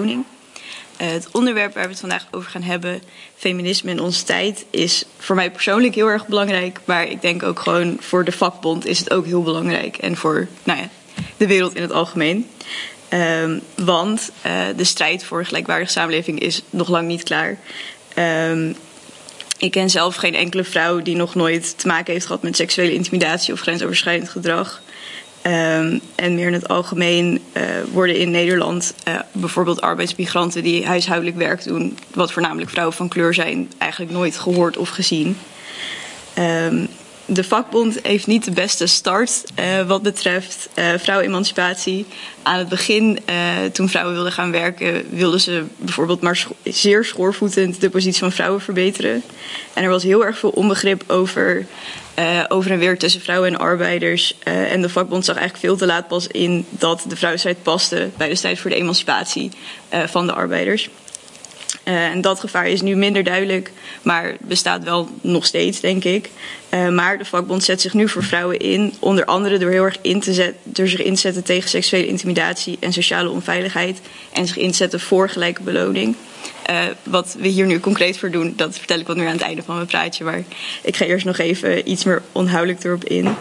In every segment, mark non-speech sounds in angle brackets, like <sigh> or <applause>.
Uh, het onderwerp waar we het vandaag over gaan hebben, feminisme in onze tijd, is voor mij persoonlijk heel erg belangrijk. Maar ik denk ook gewoon voor de vakbond is het ook heel belangrijk. En voor nou ja, de wereld in het algemeen. Um, want uh, de strijd voor een gelijkwaardige samenleving is nog lang niet klaar. Um, ik ken zelf geen enkele vrouw die nog nooit te maken heeft gehad met seksuele intimidatie of grensoverschrijdend gedrag. Um, en meer in het algemeen uh, worden in Nederland uh, bijvoorbeeld arbeidsmigranten die huishoudelijk werk doen, wat voornamelijk vrouwen van kleur zijn, eigenlijk nooit gehoord of gezien. Um, de vakbond heeft niet de beste start uh, wat betreft vrouwenemancipatie. Aan het begin, toen vrouwen wilden gaan werken, wilden ze bijvoorbeeld maar zeer schoorvoetend de positie van vrouwen verbeteren. En er was heel erg veel onbegrip over, over en weer tussen vrouwen en arbeiders. en de vakbond zag eigenlijk veel te laat pas in dat de vrouwenstrijd paste bij de strijd voor de emancipatie van de arbeiders. En dat gevaar is nu minder duidelijk, maar bestaat wel nog steeds, denk ik. Maar de vakbond zet zich nu voor vrouwen in, onder andere door heel erg in te zetten, door zich in te zetten tegen seksuele intimidatie en sociale onveiligheid en zich inzetten voor gelijke beloning. Uh, wat we hier nu concreet voor doen, dat vertel ik wat meer aan het einde van mijn praatje, maar ik ga eerst nog even iets meer onhoudelijk erop in.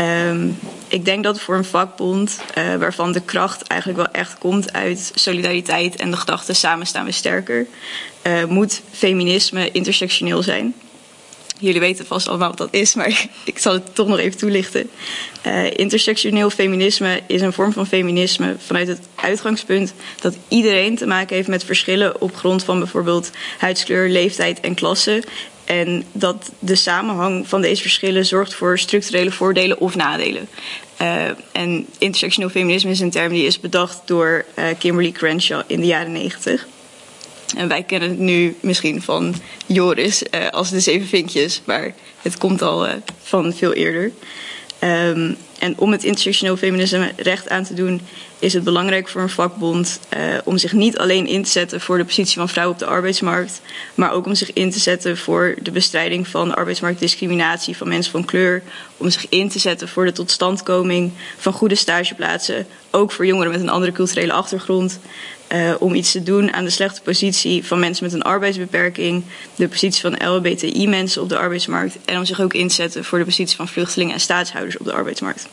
Um, ik denk dat voor een vakbond, uh, waarvan de kracht eigenlijk wel echt komt uit solidariteit en de gedachte samen staan we sterker, uh, moet feminisme intersectioneel zijn. Jullie weten vast allemaal wat dat is, maar <laughs> ik zal het toch nog even toelichten. Uh, intersectioneel feminisme is een vorm van feminisme vanuit het uitgangspunt dat iedereen te maken heeft met verschillen op grond van bijvoorbeeld huidskleur, leeftijd en klasse. En dat de samenhang van deze verschillen zorgt voor structurele voordelen of nadelen. Uh, en intersectioneel feminisme is een term die is bedacht door uh, Kimberly Crenshaw in de jaren negentig. En wij kennen het nu misschien van Joris uh, als de zeven vinkjes, maar het komt al van veel eerder. Um, en om het intersectioneel feminisme recht aan te doen, is het belangrijk voor een vakbond uh, om zich niet alleen in te zetten voor de positie van vrouwen op de arbeidsmarkt, maar ook om zich in te zetten voor de bestrijding van arbeidsmarktdiscriminatie van mensen van kleur, om zich in te zetten voor de totstandkoming van goede stageplaatsen, ook voor jongeren met een andere culturele achtergrond, uh, om iets te doen aan de slechte positie van mensen met een arbeidsbeperking, de positie van LHBTI-mensen op de arbeidsmarkt en om zich ook in te zetten voor de positie van vluchtelingen en staatshouders op de arbeidsmarkt.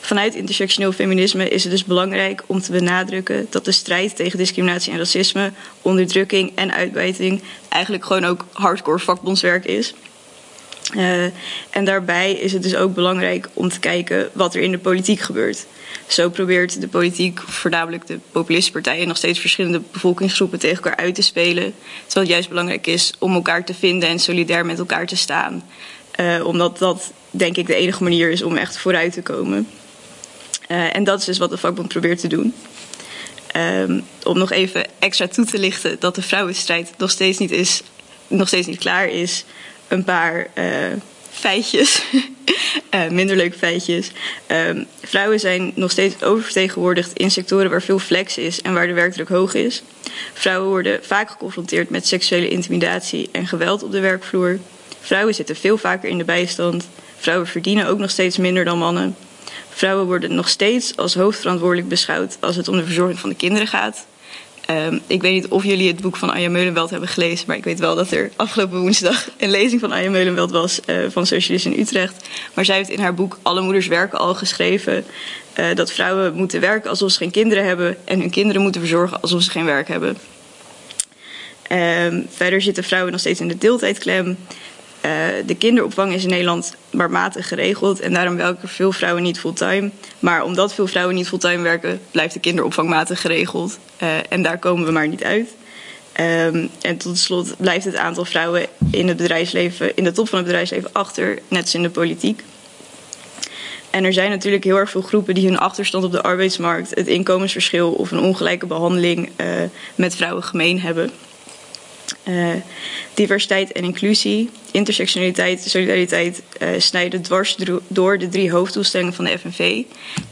Vanuit intersectioneel feminisme is het dus belangrijk om te benadrukken dat de strijd tegen discriminatie en racisme, onderdrukking en uitbuiting eigenlijk gewoon ook hardcore vakbondswerk is. Uh, en daarbij is het dus ook belangrijk om te kijken wat er in de politiek gebeurt. Zo probeert de politiek, voornamelijk de populistische partijen, nog steeds verschillende bevolkingsgroepen tegen elkaar uit te spelen. Terwijl het juist belangrijk is om elkaar te vinden en solidair met elkaar te staan. Uh, omdat dat, denk ik, de enige manier is om echt vooruit te komen. Uh, en dat is dus wat de vakbond probeert te doen. Um, om nog even extra toe te lichten dat de vrouwenstrijd nog steeds niet, is, nog steeds niet klaar is. Een paar uh, feitjes, uh, <laughs> minder leuke feitjes. Um, vrouwen zijn nog steeds oververtegenwoordigd in sectoren waar veel flex is en waar de werkdruk hoog is. Vrouwen worden vaak geconfronteerd met seksuele intimidatie en geweld op de werkvloer. Vrouwen zitten veel vaker in de bijstand. Vrouwen verdienen ook nog steeds minder dan mannen. Vrouwen worden nog steeds als hoofdverantwoordelijk beschouwd als het om de verzorging van de kinderen gaat. Um, ik weet niet of jullie het boek van Anja Meulenweld hebben gelezen, maar ik weet wel dat er afgelopen woensdag een lezing van Anja Meulenweld was uh, van Socialisten in Utrecht. Maar zij heeft in haar boek Alle moeders werken al geschreven uh, dat vrouwen moeten werken alsof ze geen kinderen hebben en hun kinderen moeten verzorgen alsof ze geen werk hebben. Um, verder zitten vrouwen nog steeds in de deeltijdklem. Uh, de kinderopvang is in Nederland maar matig geregeld en daarom werken veel vrouwen niet fulltime. Maar omdat veel vrouwen niet fulltime werken, blijft de kinderopvang matig geregeld. Uh, en daar komen we maar niet uit. Um, en tot slot blijft het aantal vrouwen in het bedrijfsleven, in de top van het bedrijfsleven achter, net als in de politiek. En er zijn natuurlijk heel erg veel groepen die hun achterstand op de arbeidsmarkt, het inkomensverschil of een ongelijke behandeling uh, met vrouwen gemeen hebben. Uh, diversiteit en inclusie, intersectionaliteit, solidariteit uh, snijden dwars door de drie hoofddoelstellingen van de FNV.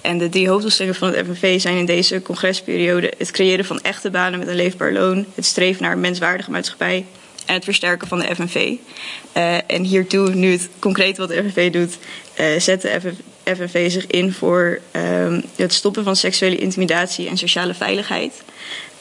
En de drie hoofddoelstellingen van het FNV zijn in deze congresperiode het creëren van echte banen met een leefbaar loon, het streven naar een menswaardige maatschappij en het versterken van de FNV. Uh, en hiertoe, nu het concreet wat de FNV doet, zet de FNV zich in voor ehm, het stoppen van seksuele intimidatie en sociale veiligheid.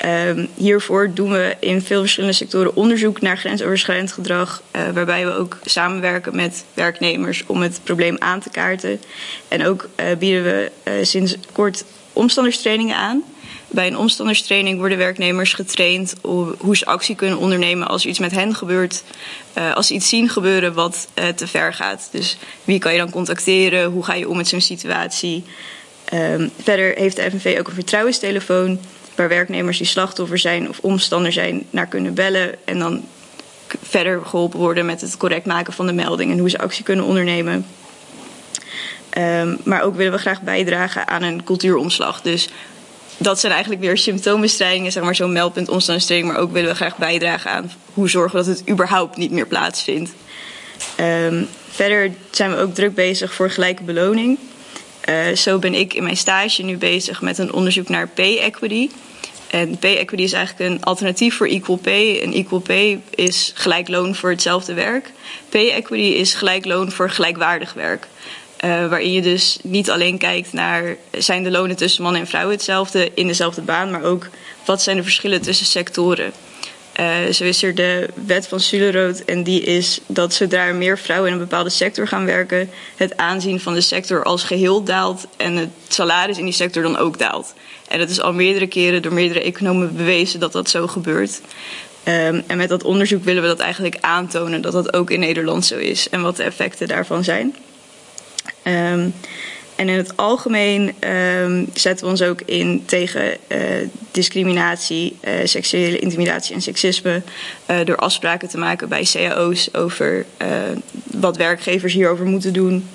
Um, hiervoor doen we in veel verschillende sectoren onderzoek naar grensoverschrijdend gedrag, uh, waarbij we ook samenwerken met werknemers om het probleem aan te kaarten. En ook uh, bieden we uh, sinds kort omstanderstrainingen aan. Bij een omstanderstraining worden werknemers getraind op hoe ze actie kunnen ondernemen als iets met hen gebeurt. Als ze iets zien gebeuren wat te ver gaat. Dus wie kan je dan contacteren? Hoe ga je om met zo'n situatie? Um, verder heeft de FNV ook een vertrouwenstelefoon waar werknemers die slachtoffer zijn of omstander zijn naar kunnen bellen en dan verder geholpen worden met het correct maken van de melding en hoe ze actie kunnen ondernemen. Um, maar ook willen we graag bijdragen aan een cultuuromslag. Dus dat zijn eigenlijk weer symptoombestrijdingen, zeg maar zo'n meldpunt omstandigheden, maar ook willen we graag bijdragen aan hoe zorgen dat het überhaupt niet meer plaatsvindt. Um, verder zijn we ook druk bezig voor gelijke beloning. Uh, zo ben ik in mijn stage nu bezig met een onderzoek naar pay equity. En pay equity is eigenlijk een alternatief voor equal pay. En equal pay is gelijk loon voor hetzelfde werk. Pay equity is gelijk loon voor gelijkwaardig werk. Uh, waarin je dus niet alleen kijkt naar zijn de lonen tussen man en vrouw hetzelfde in dezelfde baan, maar ook wat zijn de verschillen tussen sectoren. Uh, zo is er de wet van Sulerood en die is dat zodra er meer vrouwen in een bepaalde sector gaan werken, het aanzien van de sector als geheel daalt en het salaris in die sector dan ook daalt. En dat is al meerdere keren door meerdere economen bewezen dat dat zo gebeurt. Um, en met dat onderzoek willen we dat eigenlijk aantonen dat dat ook in Nederland zo is en wat de effecten daarvan zijn. Um, en in het algemeen um, zetten we ons ook in tegen uh, discriminatie, uh, seksuele intimidatie en seksisme. Uh, door afspraken te maken bij cao's over wat werkgevers hierover moeten doen.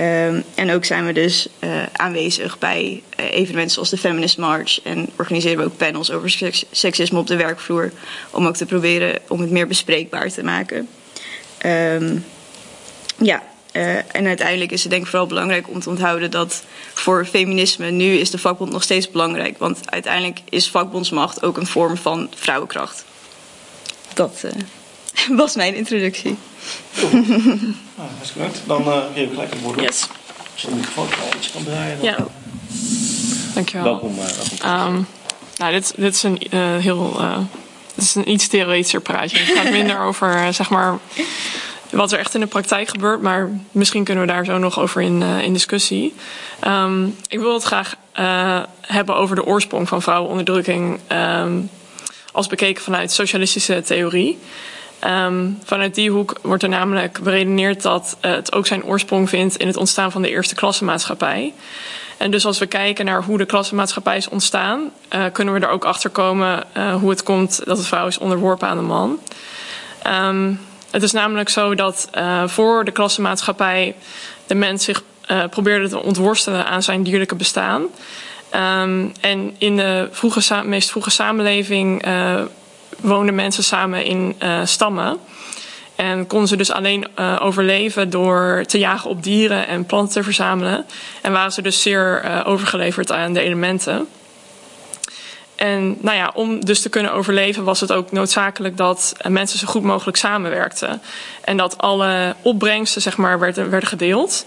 Um, en ook zijn we dus aanwezig bij evenementen zoals de Feminist March. En organiseren we ook panels over seks seksisme op de werkvloer. Om ook te proberen om het meer bespreekbaar te maken. Um, ja, Uh, en uiteindelijk is het denk ik vooral belangrijk om te onthouden dat voor feminisme nu is de vakbond nog steeds belangrijk. Want uiteindelijk is vakbondsmacht ook een vorm van vrouwenkracht. Dat uh, <laughs> was mijn introductie. Cool. <laughs> nou, hartstikke goed. Dan uh, geef ik gelijk het woord. Yes. Als je de microfoon iets kan draaien. Dan... Ja. Dankjewel. Welkom. welkom um, nou, dit, dit is een heel... dit is een iets theoretischer praatje. Het gaat minder over, zeg maar wat er echt in de praktijk gebeurt. Maar misschien kunnen we daar zo nog over in, uh, in discussie. Um, ik wil het graag uh, hebben over de oorsprong van vrouwenonderdrukking. Um, als bekeken vanuit socialistische theorie. Um, vanuit die hoek wordt er namelijk beredeneerd dat uh, het ook zijn oorsprong vindt in het ontstaan van de eerste klassenmaatschappij. En dus als we kijken naar hoe de klassenmaatschappij is ontstaan, kunnen we er ook achter komen hoe het komt dat de vrouw is onderworpen aan de man. Het is namelijk zo dat uh, voor de klassenmaatschappij de mens zich uh, probeerde te ontworstelen aan zijn dierlijke bestaan. Um, en in de vroege, meest vroege samenleving uh, woonden mensen samen in stammen. En konden ze dus alleen overleven door te jagen op dieren en planten te verzamelen. En waren ze dus zeer overgeleverd aan de elementen. En nou ja, om dus te kunnen overleven was het ook noodzakelijk dat mensen zo goed mogelijk samenwerkten. En dat alle opbrengsten zeg maar, werden, werden gedeeld.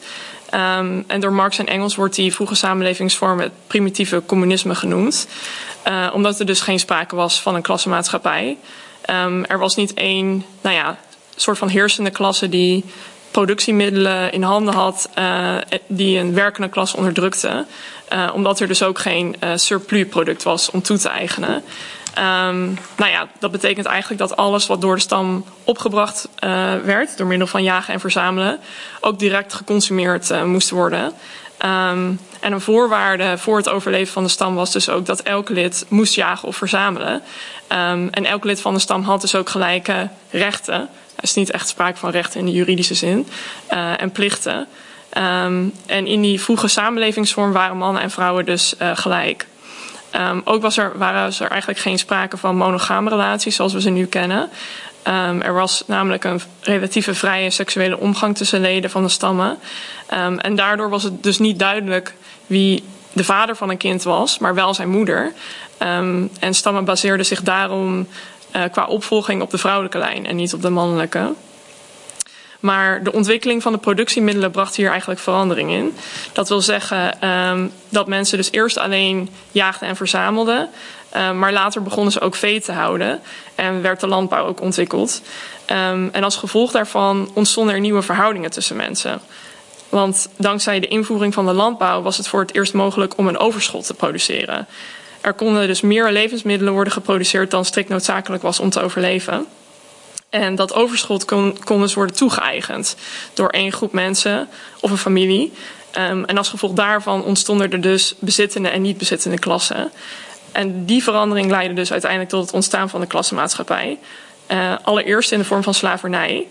Um, en door Marx en Engels wordt die vroege samenlevingsvorm het primitieve communisme genoemd. Uh, omdat er dus geen sprake was van een klassenmaatschappij. Um, er was niet één nou ja, soort van heersende klasse die productiemiddelen in handen had uh, die een werkende klasse onderdrukte. Uh, omdat er dus ook geen uh, surplus product was om toe te eigenen. Um, nou ja, dat betekent eigenlijk dat alles wat door de stam opgebracht werd, door middel van jagen en verzamelen, ook direct geconsumeerd moest worden. Um, en een voorwaarde voor het overleven van de stam was dus ook dat elk lid moest jagen of verzamelen. Um, en elk lid van de stam had dus ook gelijke rechten. Er is niet echt sprake van rechten in de juridische zin. Uh, en plichten. Um, en in die vroege samenlevingsvorm waren mannen en vrouwen dus uh, gelijk. Um, ook was er, waren er eigenlijk geen sprake van monogame relaties zoals we ze nu kennen. Um, er was namelijk een relatieve vrije seksuele omgang tussen leden van de stammen. En daardoor was het dus niet duidelijk wie de vader van een kind was, maar wel zijn moeder. En stammen baseerden zich daarom uh, qua opvolging op de vrouwelijke lijn en niet op de mannelijke. Maar de ontwikkeling van de productiemiddelen bracht hier eigenlijk verandering in. Dat wil zeggen um, dat mensen dus eerst alleen jaagden en verzamelden. Um, maar later begonnen ze ook vee te houden en werd de landbouw ook ontwikkeld. Um, en als gevolg daarvan ontstonden er nieuwe verhoudingen tussen mensen. Want dankzij de invoering van de landbouw was het voor het eerst mogelijk om een overschot te produceren. Er konden dus meer levensmiddelen worden geproduceerd dan strikt noodzakelijk was om te overleven. En dat overschot kon, kon dus worden toegeëigend door één groep mensen of een familie. Um, en als gevolg daarvan ontstonden er dus bezittende en niet bezittende klassen. En die verandering leidde dus uiteindelijk tot het ontstaan van de klassenmaatschappij. Uh, allereerst in de vorm van slavernij.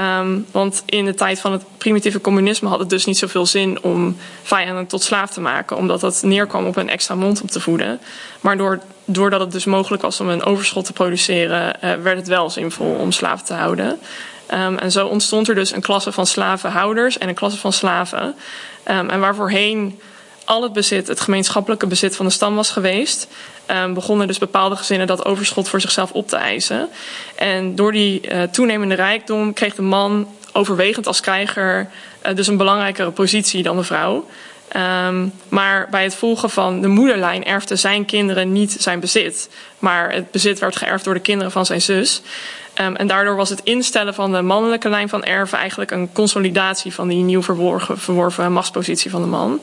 Um, want in de tijd van het primitieve communisme had het dus niet zoveel zin om vijanden tot slaaf te maken, omdat dat neerkwam op een extra mond om te voeden. Maar door, doordat het dus mogelijk was om een overschot te produceren, uh, werd het wel zinvol om slaven te houden. Um, en zo ontstond er dus een klasse van slavenhouders en een klasse van slaven. Um, en waar voorheen al het bezit, het gemeenschappelijke bezit van de stam was geweest, um, begonnen dus bepaalde gezinnen dat overschot voor zichzelf op te eisen. En door die uh, toenemende rijkdom kreeg de man overwegend als krijger uh, dus een belangrijkere positie dan de vrouw. Um, maar bij het volgen van de moederlijn erfden zijn kinderen niet zijn bezit. Maar het bezit werd geërfd door de kinderen van zijn zus. Um, en daardoor was het instellen van de mannelijke lijn van erven eigenlijk een consolidatie van die nieuw verworven, machtspositie van de man.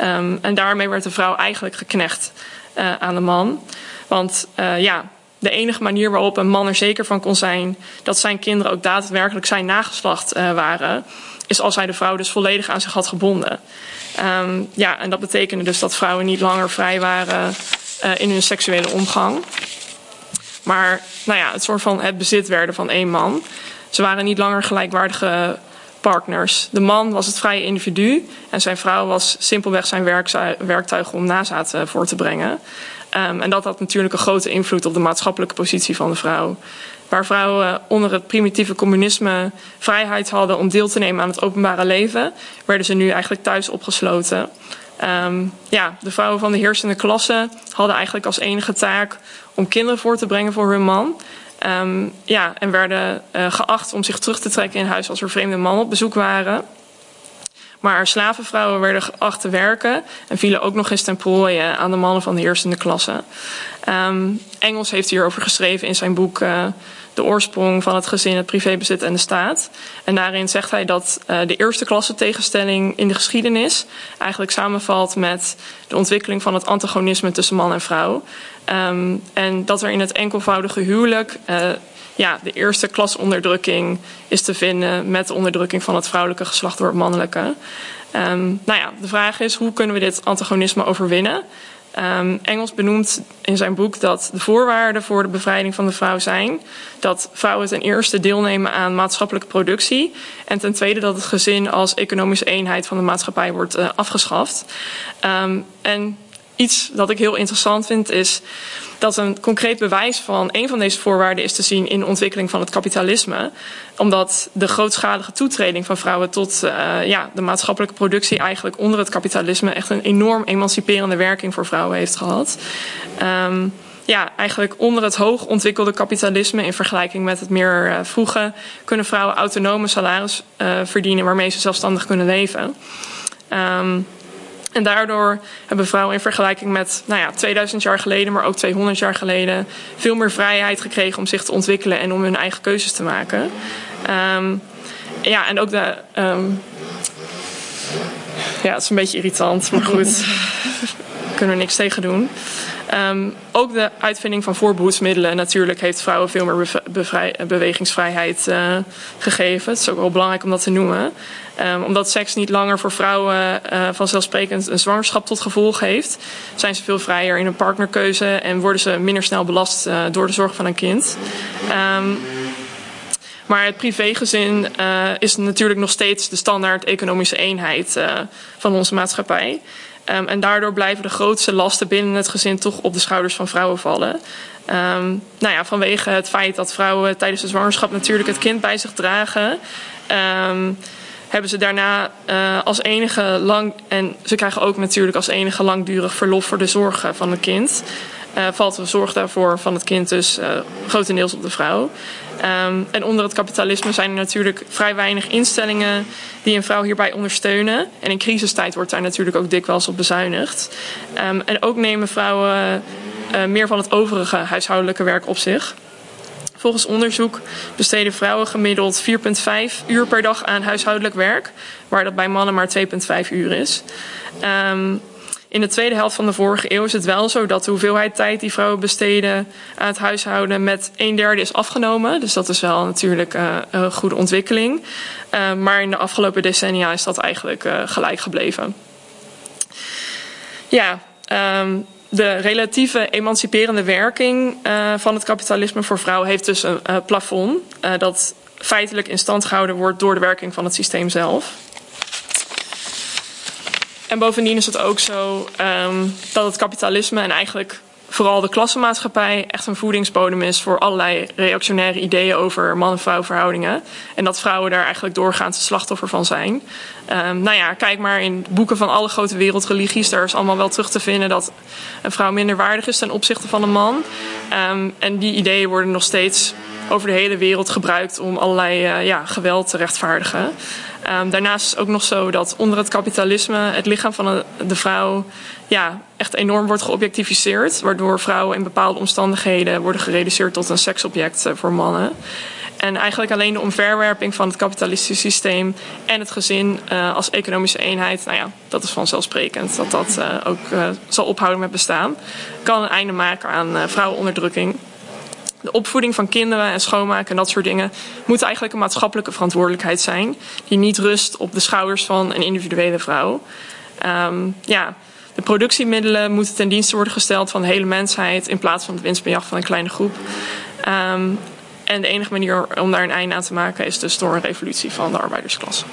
Um, en daarmee werd de vrouw eigenlijk geknecht uh, aan de man. Want uh, ja, de enige manier waarop een man er zeker van kon zijn dat zijn kinderen ook daadwerkelijk zijn nageslacht uh, waren, is als hij de vrouw dus volledig aan zich had gebonden. Um, ja, en dat betekende dus dat vrouwen niet langer vrij waren in hun seksuele omgang. Maar nou ja, het soort van het bezit werden van één man. Ze waren niet langer gelijkwaardige partners. De man was het vrije individu en zijn vrouw was simpelweg zijn werktuig om nazaat voor te brengen. Um, en dat had natuurlijk een grote invloed op de maatschappelijke positie van de vrouw. Waar vrouwen onder het primitieve communisme vrijheid hadden om deel te nemen aan het openbare leven, werden ze nu eigenlijk thuis opgesloten. Um, ja, de vrouwen van de heersende klasse hadden eigenlijk als enige taak om kinderen voor te brengen voor hun man. Um, ja, en werden uh, geacht om zich terug te trekken in huis als er vreemde mannen op bezoek waren. Maar slavenvrouwen werden geacht te werken en vielen ook nog eens ten prooi aan de mannen van de heersende klasse. Um, Engels heeft hierover geschreven in zijn boek uh, De oorsprong van het gezin, het privébezit en de staat. En daarin zegt hij dat uh, de eerste klasse tegenstelling in de geschiedenis eigenlijk samenvalt met de ontwikkeling van het antagonisme tussen man en vrouw. Um, en dat er in het enkelvoudige huwelijk uh, ja, de eerste klasonderdrukking is te vinden met de onderdrukking van het vrouwelijke geslacht door het mannelijke. Um, nou ja, de vraag is hoe kunnen we dit antagonisme overwinnen? Um, Engels benoemt in zijn boek dat de voorwaarden voor de bevrijding van de vrouw zijn dat vrouwen ten eerste deelnemen aan maatschappelijke productie en ten tweede dat het gezin als economische eenheid van de maatschappij wordt uh, afgeschaft. Um, en iets dat ik heel interessant vind is dat een concreet bewijs van een van deze voorwaarden is te zien in de ontwikkeling van het kapitalisme. Omdat de grootschalige toetreding van vrouwen tot uh, ja, de maatschappelijke productie eigenlijk onder het kapitalisme echt een enorm emanciperende werking voor vrouwen heeft gehad. Um, ja, eigenlijk onder het hoog ontwikkelde kapitalisme in vergelijking met het meer uh, vroege kunnen vrouwen autonome salaris uh, verdienen waarmee ze zelfstandig kunnen leven. Um, en daardoor hebben vrouwen in vergelijking met nou ja, 2000 jaar geleden, maar ook 200 jaar geleden, veel meer vrijheid gekregen om zich te ontwikkelen en om hun eigen keuzes te maken. Um, ja, en ook de. Um, ja, het is een beetje irritant, maar goed. Daar <laughs> kunnen we niks tegen doen. Um, ook de uitvinding van voorbehoedsmiddelen natuurlijk heeft vrouwen veel meer bewegingsvrijheid uh, gegeven. Het is ook wel belangrijk om dat te noemen. Um, omdat seks niet langer voor vrouwen uh, vanzelfsprekend een zwangerschap tot gevolg heeft, zijn ze veel vrijer in hun partnerkeuze en worden ze minder snel belast uh, door de zorg van een kind. Um, maar het privégezin is natuurlijk nog steeds de standaard economische eenheid van onze maatschappij. Um, en daardoor blijven de grootste lasten binnen het gezin toch op de schouders van vrouwen vallen. Um, nou ja, vanwege het feit dat vrouwen tijdens de zwangerschap natuurlijk het kind bij zich dragen. Um, hebben ze daarna uh, als enige lang. En ze krijgen ook natuurlijk als enige langdurig verlof voor de zorg van het kind. Uh, valt de zorg daarvoor van het kind dus uh, grotendeels op de vrouw. Um, en onder het kapitalisme zijn er natuurlijk vrij weinig instellingen die een vrouw hierbij ondersteunen. En in crisistijd wordt daar natuurlijk ook dikwijls op bezuinigd. Um, en ook nemen vrouwen uh, meer van het overige huishoudelijke werk op zich. Volgens onderzoek besteden vrouwen gemiddeld 4,5 uur per dag aan huishoudelijk werk, waar dat bij mannen maar 2,5 uur is. Um, in de tweede helft van de vorige eeuw is het wel zo dat de hoeveelheid tijd die vrouwen besteden aan het huishouden met een derde is afgenomen. Dus dat is wel natuurlijk uh, een goede ontwikkeling. Uh, maar in de afgelopen decennia is dat eigenlijk uh, gelijk gebleven. Ja, um, de relatieve emanciperende werking van het kapitalisme voor vrouwen heeft dus een plafond dat feitelijk in stand gehouden wordt door de werking van het systeem zelf. En bovendien is het ook zo um, dat het kapitalisme en eigenlijk vooral de klassenmaatschappij echt een voedingsbodem is voor allerlei reactionaire ideeën over man-vrouw verhoudingen. En dat vrouwen daar eigenlijk doorgaans het slachtoffer van zijn. Um, nou ja, kijk maar in boeken van alle grote wereldreligies. Daar is allemaal wel terug te vinden dat een vrouw minder waardig is ten opzichte van een man. Um, en die ideeën worden nog steeds over de hele wereld gebruikt om allerlei uh, ja, geweld te rechtvaardigen. Um, daarnaast is het ook nog zo dat onder het kapitalisme het lichaam van de vrouw ja, echt enorm wordt geobjectificeerd. Waardoor vrouwen in bepaalde omstandigheden worden gereduceerd tot een seksobject uh, voor mannen. En eigenlijk alleen de omverwerping van het kapitalistische systeem en het gezin uh, als economische eenheid, nou ja, dat is vanzelfsprekend dat dat ook zal ophouden met bestaan. Kan een einde maken aan vrouwenonderdrukking de opvoeding van kinderen en schoonmaken en dat soort dingen moet eigenlijk een maatschappelijke verantwoordelijkheid zijn. Die niet rust op de schouders van een individuele vrouw. Um, ja, de productiemiddelen moeten ten dienste worden gesteld van de hele mensheid in plaats van het winstbejag van een kleine groep. Um, en de enige manier om daar een einde aan te maken is dus door een revolutie van de arbeidersklasse.